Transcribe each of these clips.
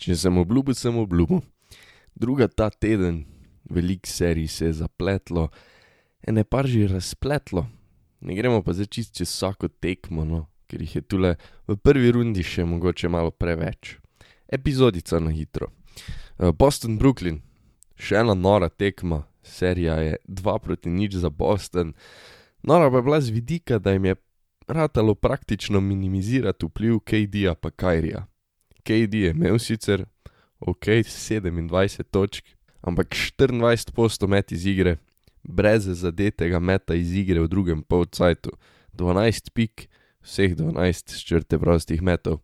Če sem obljubil, sem obljubil. Druga ta teden, veliko serij se je zapletlo, ene par že razpletlo. Ne gremo pa zdaj čist čez vsako tekmo, no, ker jih je tule v prvi rundi še mogoče malo preveč. Epizodica na hitro. Boston, Brooklyn, še ena nora tekma, serija je dva proti nič za Boston. Nora pa je bila z vidika, da jim je ratalo praktično minimizirati vpliv KD-ja pa Kyrija. KD je imel sicer ok sedemindvajset točk, ampak štiriindvajset posto met iz igre, brez zadetega meta iz igre v drugem polcajtu, dvanajst pik, vseh dvanajst s črte prostih metov.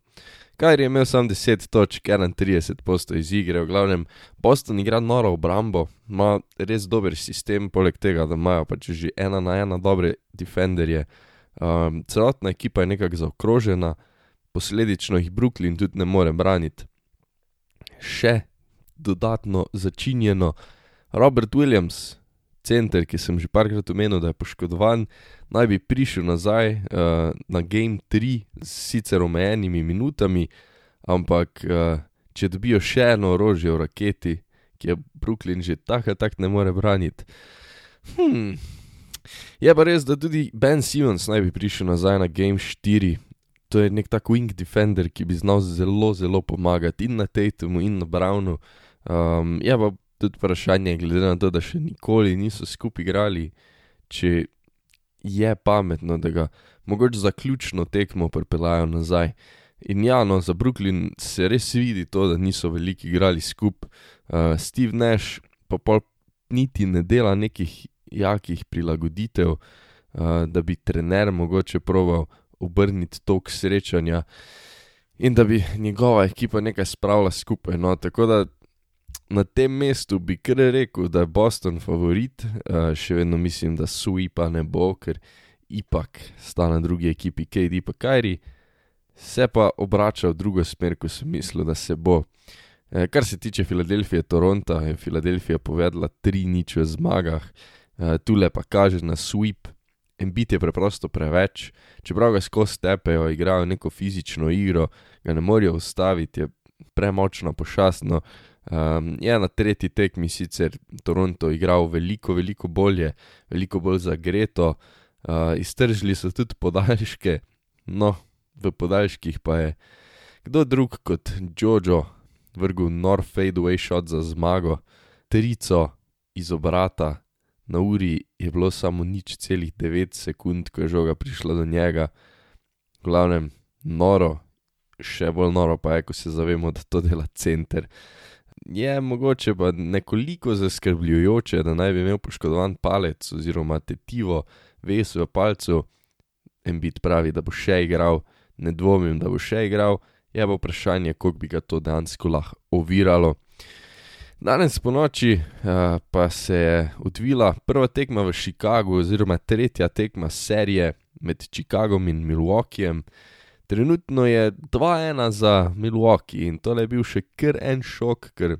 Kyrie je imel samo deset točk, enaintrideset posto iz igre, v glavnem Boston igra noro obrambo, ima res dober sistem, poleg tega, da imajo pač že ena na ena dobre defenderje. celotna ekipa je nekako zaokrožena, posledično jih Brooklyn tudi ne more braniti. Še dodatno začinjeno Robert Williams, center, ki sem že parkrat omenil, da je poškodovan, naj bi prišel nazaj, na game tri s sicer omejenimi minutami, ampak, če dobijo še eno orožje v raketi, ki je Brooklyn že tako ali tako ne more braniti, Je pa res, da tudi Ben Simmons naj bi prišel nazaj na game štiri. To je neki tak wing defender, ki bi znal zelo, zelo pomagati in na Tatumu in na Brownu. je pa tudi vprašanje, glede na to, da še nikoli niso skupaj igrali, če je pametno, da ga mogoče zaključno tekmo pripeljejo nazaj. In ja, no, za Brooklyn se res vidi to, da niso veliko igrali skupaj. Steve Nash pa pol niti ne dela nekih jakih prilagoditev, da bi trener mogoče probal obrniti tok srečanja in da bi njegova ekipa nekaj spravila skupaj, no, tako da na tem mestu bi kar rekel, da je Boston favorit, še vedno mislim, da sweepa ne bo, ker ipak sta na drugi ekipi KD pa Kyrie. Se pa obrača v drugo smer, ko sem mislil, da se bo. kar se tiče Filadelfije, Toronta, je Filadelfija tri nič v zmagah, tule pa kaže na sweep. Embiid je preprosto preveč, čeprav ga skozi tepejo, igrajo neko fizično igro, ga ne morejo ustaviti, je premočna pošast, no. je na tretji tekmi sicer Toronto igral veliko, veliko bolje, veliko bolj zagreto, iztržili so tudi podaljške, no, v podaljških pa je kdo drug kot Jojo vrgel nor fadeaway shot za zmago. Trico iz obrata, na uri je bilo samo nič celih devet sekund, ko je žoga prišla do njega. V glavnem, noro, še bolj noro pa je, ko se zavemo, da to dela center. Je mogoče pa nekoliko zaskrbljujoče, da naj bi imel poškodovan palec oziroma tetivo, vez v palcu. Embiid pravi, da bo še igral, ne dvomim, da bo še igral, je pa vprašanje, koliko bi ga to dejansko lahko oviralo. Danes ponoči, pa se je odvila prva tekma v Chicagu oziroma tretja tekma serije med Chicagom in Milwaukeejem. Trenutno je dva ena za Milwaukee in tole je bil še kar en šok, ker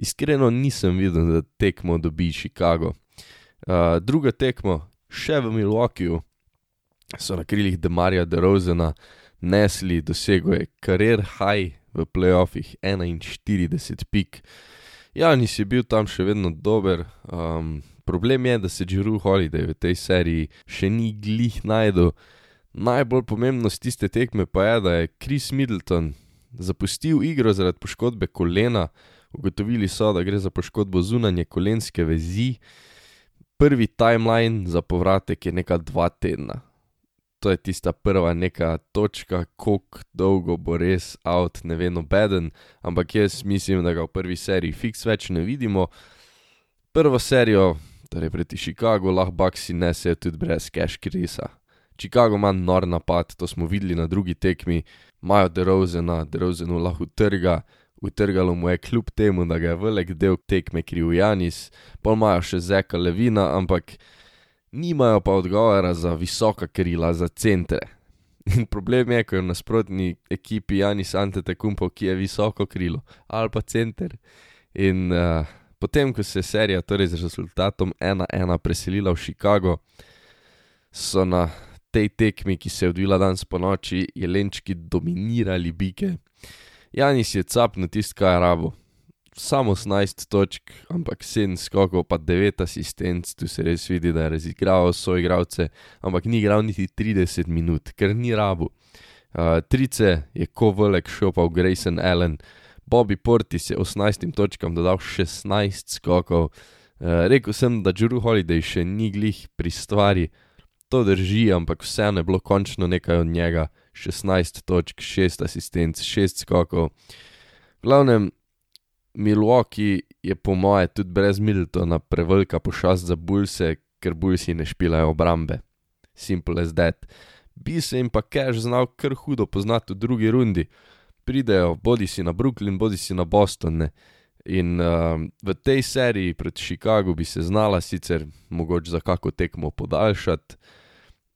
iskreno nisem videl, da tekmo dobi Chicago. drugo tekmo še v Milwaukeeju so na krilih DeMarja DeRozana nesli, dosegel je career high v play-offih, enainštirideset pik. Giannis je bil tam še vedno dober, problem je, da se Jrue Holiday v tej seriji še ni glih našel. Najbolj pomembno s tiste tekme pa je, da je Chris Middleton zapustil igro zaradi poškodbe kolena, ugotovili so, da gre za poškodbo zunanje kolenske vezi. Prvi timeline za povratek je neka dva tedna. To je tista prva neka točka, koliko dolgo bo res out, ne ve nobeden, ampak jaz mislim, da ga v prvi seriji fiks več ne vidimo. Prvo serijo, torej proti Chicagu, lahko Bucksi nesejo tudi brez Cash Chrisa. Chicago ima nor napad, to smo videli na drugi tekmi, imajo DeRozana, DeRozanu lahko utrga, utrgalo mu je kljub temu, da ga je velik del tekme kril Giannis. Pol imajo še Zacka Levina, ampak nimajo pa odgovora za visoka krila, za centre. In problem je, ko je v nasprotni ekipi Giannis Antetokounmpo, ki je visoko krilo ali pa center. In, potem ko se je serija torej z rezultatom ena ena preselila v Chicago, so na tej tekmi, ki se je odvila danes ponoči, Jelenčki dominirali Bike. Janis je capno tisto, kaj je rabo. Samo 18 točk, ampak 7 skokov, pa 9 asistenc, tu se res vidi, da je razigral svoje igralce, ampak ni igral niti 30 minut, ker ni rabo. Uh, trice je Kovalek šopal Grayson Allen, Bobby Portis je 18 točkam dodal 16 skokov. Uh, rekel sem, da Drew Holiday še ni glih pri stvari, to drži, ampak vseeno je bilo končno nekaj od njega. 16 točk, 6 asistenc, 6 skokov. V glavnem, Milwaukee je po moje tudi brez Miltona prevelika pošast za Bulse, ker Bulsi ne špilajo obrambe. Simple as that. Bi se jim pa Cash znal kar hudo poznati v drugi rundi. Pridejo bodi si na Brooklyn, bodi si na Boston. Ne? In uh, v tej seriji pred Chicago bi se znala sicer mogoče za kako tekmo podaljšati.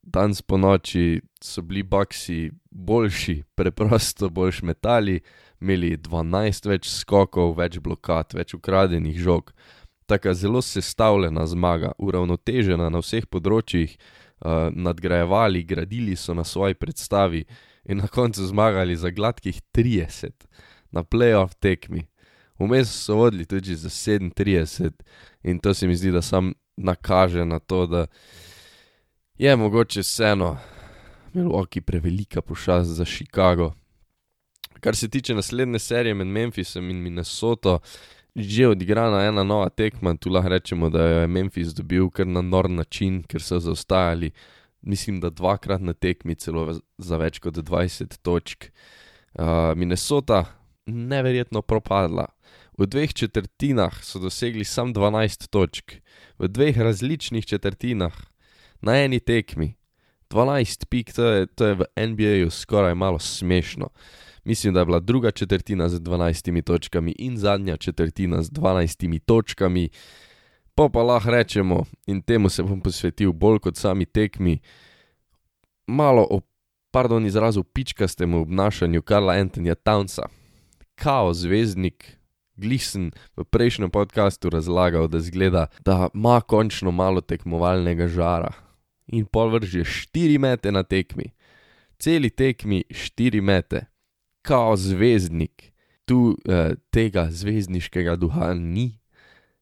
Danes po noči so bili Baksi boljši, preprosto boljš metali, imeli 12 več skokov, več blokad, več ukradenih žog. Taka zelo sestavljena zmaga, uravnotežena na vseh področjih, uh, nadgrajevali, gradili so na svoji predstavi in na koncu zmagali za gladkih 30 na playoff tekmi. Vmes so vodili tudi za 37 in to se mi zdi, da sam nakaže na to, da je mogoče vseeno Milwaukee prevelika pošast za Chicago. Kar se tiče naslednje serije med Memphisom in Minnesoto, že odigrana ena nova tekma, tu lahko rečemo, da je Memphis dobil kar na nor način, ker so zaostajali, mislim, da dvakrat na tekmi, celo za več kot 20 točk. Uh, Minnesota neverjetno propadla. V dveh četrtinah so dosegli samo 12 točk, v dveh različnih četrtinah, na eni tekmi. 12 pik, to je, to je v NBA-ju skoraj malo smešno. Mislim, da je bila druga četrtina z 12 točkami in zadnja četrtina z 12 točkami. Pa pa lahko rečemo, in temu se bom posvetil bolj kot sami tekmi, malo o, pardon, izrazu pičkastemu obnašanju Karla Antonija Townsa. Kao zvezdnik, glisen v prejšnjem podkastu razlagal, da zgleda, da ima končno malo tekmovalnega žara. In pol vrže štiri mete na tekmi, celi tekmi štiri mete kao zvezdnik, tu eh, tega zvezdniškega duha ni,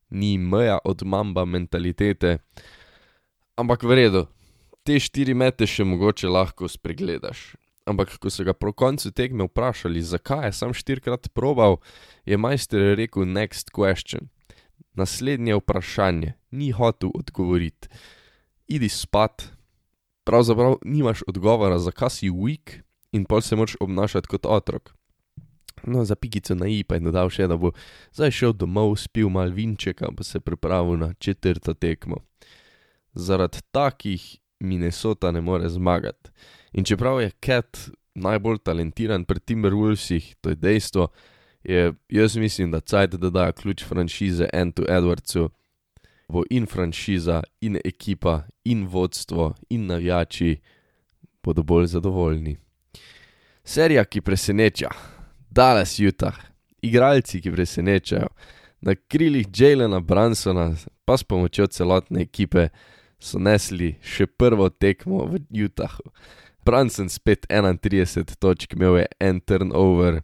ni meja od mamba mentalitete. Ampak v redu, te štiri mete še mogoče lahko spregledaš. Ampak ko so ga po koncu tekme vprašali, zakaj je sam štirikrat probal, je majster rekel: Next question. Naslednje vprašanje, ni hotel odgovoriti. Idi spat, pravzaprav nimaš odgovora, zakaj si weak, in pol se moraš obnašati kot otrok. No, za pikico na i pa je dodal še, da bo zdaj šel domov, spil mal vinčeka, pa se pripravil na četrto tekmo. Zaradi takih Minnesota ne more zmagati. In čeprav je Cat najbolj talentiran pri Timberwolvesih, to je dejstvo, je jaz mislim, da cajt da dajo ključ franšize Antu Edwardsu, bo in franšiza, in ekipa, in vodstvo, in navijači bodo bolj zadovoljni. Serija, ki preseneča, Dallas Utah, igralci, ki presenečajo, na krilih Jalena Bransona, pa s pomočjo celotne ekipe, so nesli še prvo tekmo v Utahu. Branson spet 31 točk, imel je en turnover.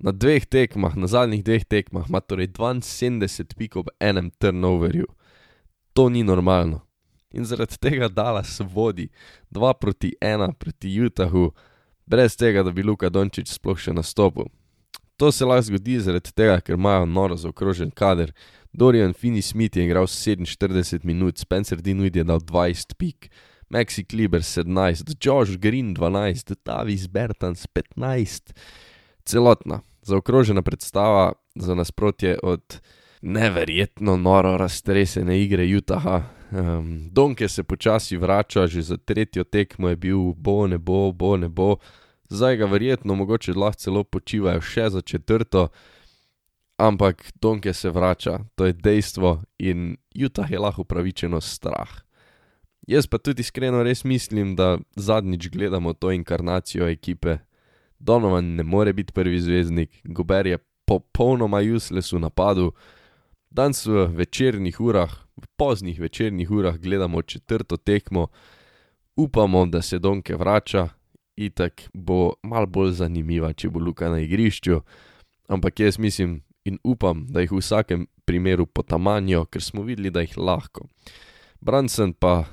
Na dveh tekmah, na zadnjih dveh tekmah, ima torej 72 pik ob enem turnoverju. To ni normalno. In zaradi tega Dallas vodi 2 proti 1 proti Utahu brez tega, da bi Luka Dončić sploh še nastopil. To se lahko zgodi zaradi tega, ker imajo noro zaokrožen kader. Dorian Finney Smith je igral 47 minut, Spencer Dinwiddie je dal 20 pik, Maxi Kleber 17, Josh Green 12, Davis Bertans 15. Celotna, zaokrožena predstava za nasprotje od neverjetno noro raztresene igre Utaha. Um, Donke se počasi vrača, že za tretjo tekmo je bil bo ne bo, bo ne bo, zdaj ga verjetno mogoče lahko celo počivajo še za četrto, ampak Donke se vrača, to je dejstvo in Utah je lahko upravičeno strah. Jaz pa tudi iskreno res mislim, da zadnjič gledamo to inkarnacijo ekipe. Donovan ne more biti prvi zvezdnik, Gober je popolnoma useless v napadu. Danes v večernih urah, v poznih večernih urah gledamo četrto tekmo, upamo, da se Donke vrača. Itak bo mal bolj zanimiva, če bo Luka na igrišču, ampak jaz mislim in upam, da jih v vsakem primeru potamanijo, ker smo videli, da jih lahko. Branson pa,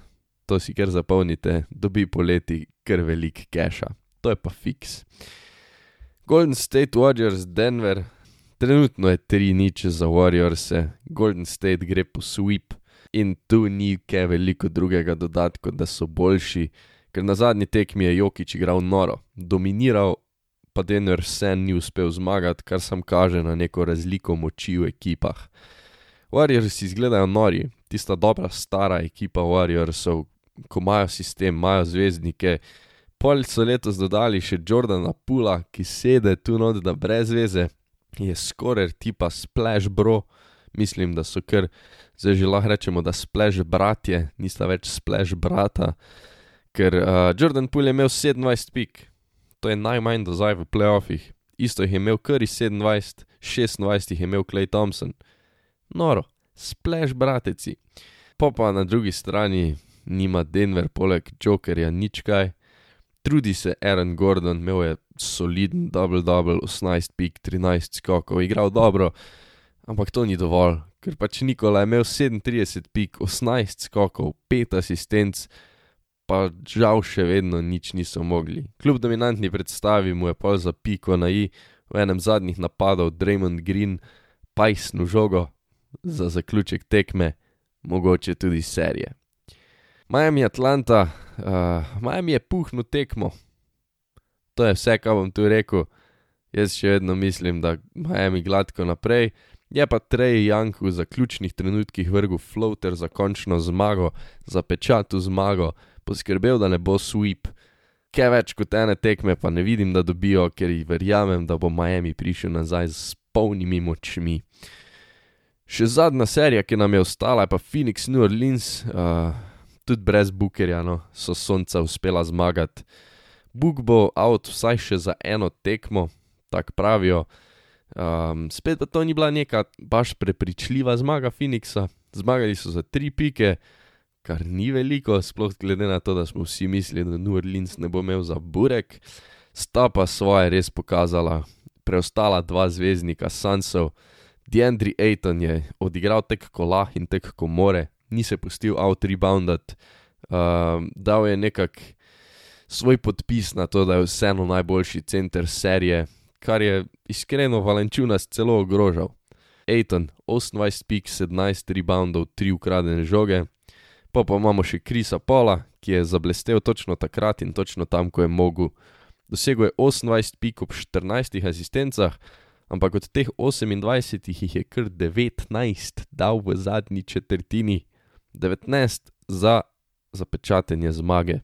to si kar zapomnite, dobi poleti kar velik keša, to je pa fiks. Golden State Warriors, Denver, trenutno je 3-0 za Warriors, Golden State gre po sweep in tu ni kaj veliko drugega dodati, kot da so boljši, ker na zadnji tekmi je Jokič igral noro, dominiral, pa Denver vse ni uspel zmagati, kar sam kaže na neko razliko moči v ekipah. Warriors izgledajo nori, tista dobra stara ekipa Warriorsov, ko imajo sistem, imajo zvezdnike. Pol so letos dodali še Jordana Pula, ki sede tu not, da brez veze, je skoraj tipa splash bro, mislim, da so kar, zdaj že lahko rečemo, da splash bratje, nista več splash brata, ker uh, Jordan Poole je imel 27 pik, to je najmanj do zdaj v playoffih, isto jih je imel Curry 27, 26 jih je imel Clay Thompson. Noro, splash brateci. Pa pa na drugi strani nima Denver poleg Jokerja nič kaj. Trudi se Aaron Gordon, imel je soliden double-double, 18 pik, 13 skokov, igral dobro, ampak to ni dovolj, ker pač Nikola je imel 37 pik, 18 skokov, 5 asistenc, pa žal še vedno nič niso mogli. Kljub dominantni predstavi mu je pol za piko na i v enem zadnjih napadov Draymond Green, pajsnu žogo za zaključek tekme, mogoče tudi serije. Miami Atlanta, uh, Miami je puhno tekmo. To je vse, kar bom tu rekel. Jaz še vedno mislim, da Miami gladko naprej. Je pa Trey Young v zaključnih trenutkih vrgel floater za končno zmago, za pečatu zmago, poskrbel, da ne bo sweep. Kaj več kot ene tekme pa ne vidim, da dobijo, ker verjamem, da bo Miami prišel nazaj s polnimi močmi. Še zadnja serija, ki nam je ostala, je pa Phoenix New Orleans. Uh, tudi brez Bookerja, no, so sonca uspela zmagati. Book bo out vsaj še za eno tekmo, tako pravijo. Um, spet pa to ni bila neka baš prepričljiva zmaga Phoenixa, zmagali so za tri pike, kar ni veliko, sploh glede na to, da smo vsi mislili, da New Orleans ne bo imel za burek. Sta pa svoje res pokazala, preostala dva zvezdnika Sansov. Deandre Ayton je odigral tek kolah in tek komore, ni se pustil out-reboundati, uh, dal je nekak svoj podpis na to, da je vseeno najboljši center serije, kar je iskreno Valenčunas celo ogrožal. Aiton, 28 pik, 17 reboundov, 3 ukradene žoge, pa pa imamo še Krisa Pola, ki je zablestev točno takrat in točno tam, ko je mogel. Dosegel je 28 pik ob 14 asistencah, ampak od teh 28 jih je kar 19 dal v zadnji četrtini. 19 za zapečatenje zmage.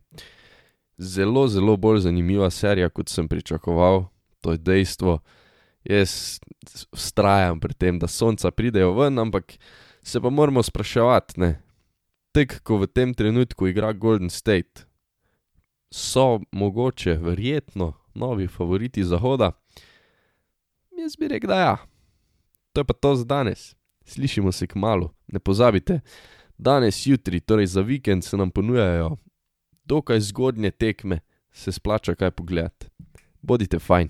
Zelo, zelo bolj zanimiva serija, kot sem pričakoval, to je dejstvo. Jaz vztrajam pri tem, da sonca pridejo ven, ampak se pa moramo spraševati, ne. Tek, ko v tem trenutku igra Golden State, so mogoče, verjetno, novi favoriti zahoda. Jaz bi rekel, da ja. To je pa to za danes. Slišimo se k malu, ne pozabite danes, jutri, torej za vikend se nam ponujajo dokaj zgodnje tekme, se splača kaj pogledati. Bodite fajn.